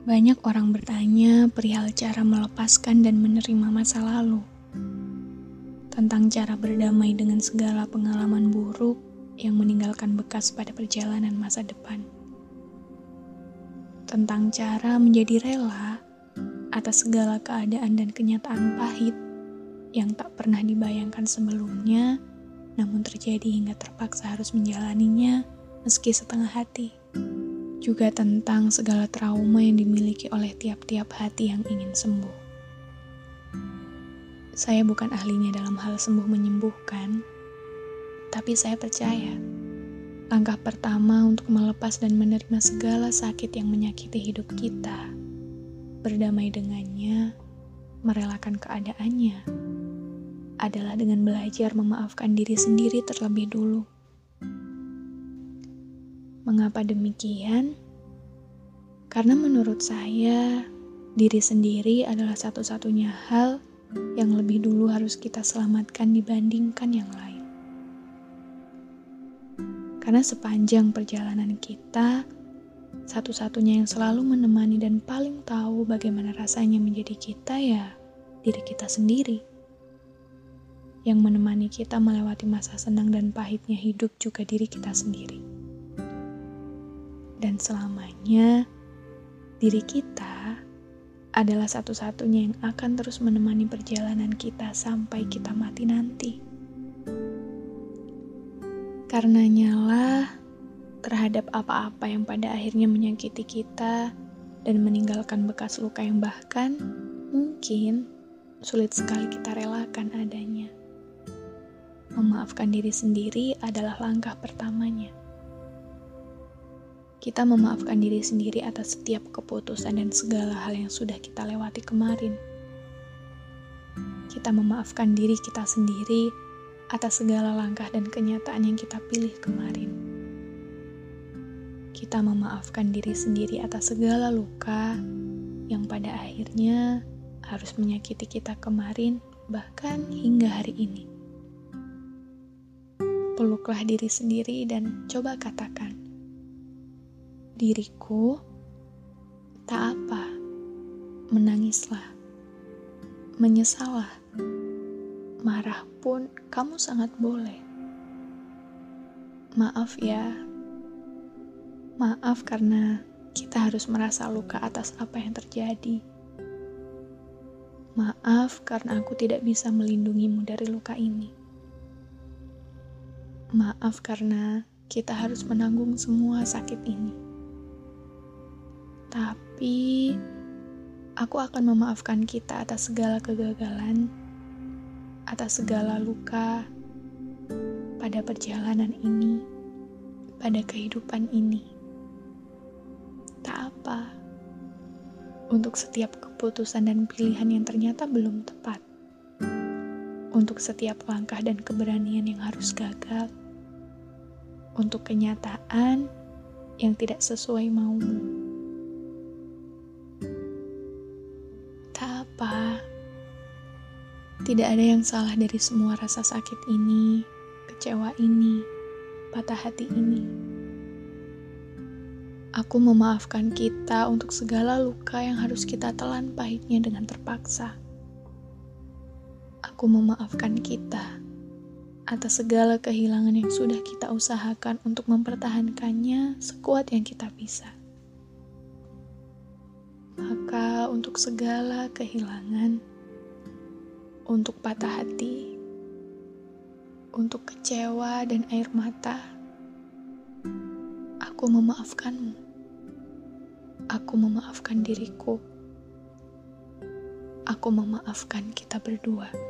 Banyak orang bertanya perihal cara melepaskan dan menerima masa lalu. Tentang cara berdamai dengan segala pengalaman buruk yang meninggalkan bekas pada perjalanan masa depan. Tentang cara menjadi rela atas segala keadaan dan kenyataan pahit yang tak pernah dibayangkan sebelumnya, namun terjadi hingga terpaksa harus menjalaninya meski setengah hati juga tentang segala trauma yang dimiliki oleh tiap-tiap hati yang ingin sembuh. Saya bukan ahlinya dalam hal sembuh menyembuhkan, tapi saya percaya langkah pertama untuk melepas dan menerima segala sakit yang menyakiti hidup kita, berdamai dengannya, merelakan keadaannya, adalah dengan belajar memaafkan diri sendiri terlebih dulu. Mengapa demikian? Karena menurut saya, diri sendiri adalah satu-satunya hal yang lebih dulu harus kita selamatkan dibandingkan yang lain. Karena sepanjang perjalanan kita, satu-satunya yang selalu menemani dan paling tahu bagaimana rasanya menjadi kita ya diri kita sendiri. Yang menemani kita melewati masa senang dan pahitnya hidup juga diri kita sendiri dan selamanya diri kita adalah satu-satunya yang akan terus menemani perjalanan kita sampai kita mati nanti. Karena nyala terhadap apa-apa yang pada akhirnya menyakiti kita dan meninggalkan bekas luka yang bahkan mungkin sulit sekali kita relakan adanya. Memaafkan diri sendiri adalah langkah pertamanya kita memaafkan diri sendiri atas setiap keputusan dan segala hal yang sudah kita lewati kemarin. Kita memaafkan diri kita sendiri atas segala langkah dan kenyataan yang kita pilih kemarin. Kita memaafkan diri sendiri atas segala luka yang pada akhirnya harus menyakiti kita kemarin, bahkan hingga hari ini. Peluklah diri sendiri dan coba katakan, diriku, tak apa, menangislah, menyesalah, marah pun kamu sangat boleh. Maaf ya, maaf karena kita harus merasa luka atas apa yang terjadi. Maaf karena aku tidak bisa melindungimu dari luka ini. Maaf karena kita harus menanggung semua sakit ini. Tapi aku akan memaafkan kita atas segala kegagalan, atas segala luka pada perjalanan ini, pada kehidupan ini. Tak apa untuk setiap keputusan dan pilihan yang ternyata belum tepat, untuk setiap langkah dan keberanian yang harus gagal, untuk kenyataan yang tidak sesuai maumu. Tidak ada yang salah dari semua rasa sakit ini, kecewa ini, patah hati ini. Aku memaafkan kita untuk segala luka yang harus kita telan pahitnya dengan terpaksa. Aku memaafkan kita atas segala kehilangan yang sudah kita usahakan untuk mempertahankannya sekuat yang kita bisa. Maka untuk segala kehilangan, untuk patah hati, untuk kecewa dan air mata, aku memaafkanmu. Aku memaafkan diriku. Aku memaafkan kita berdua.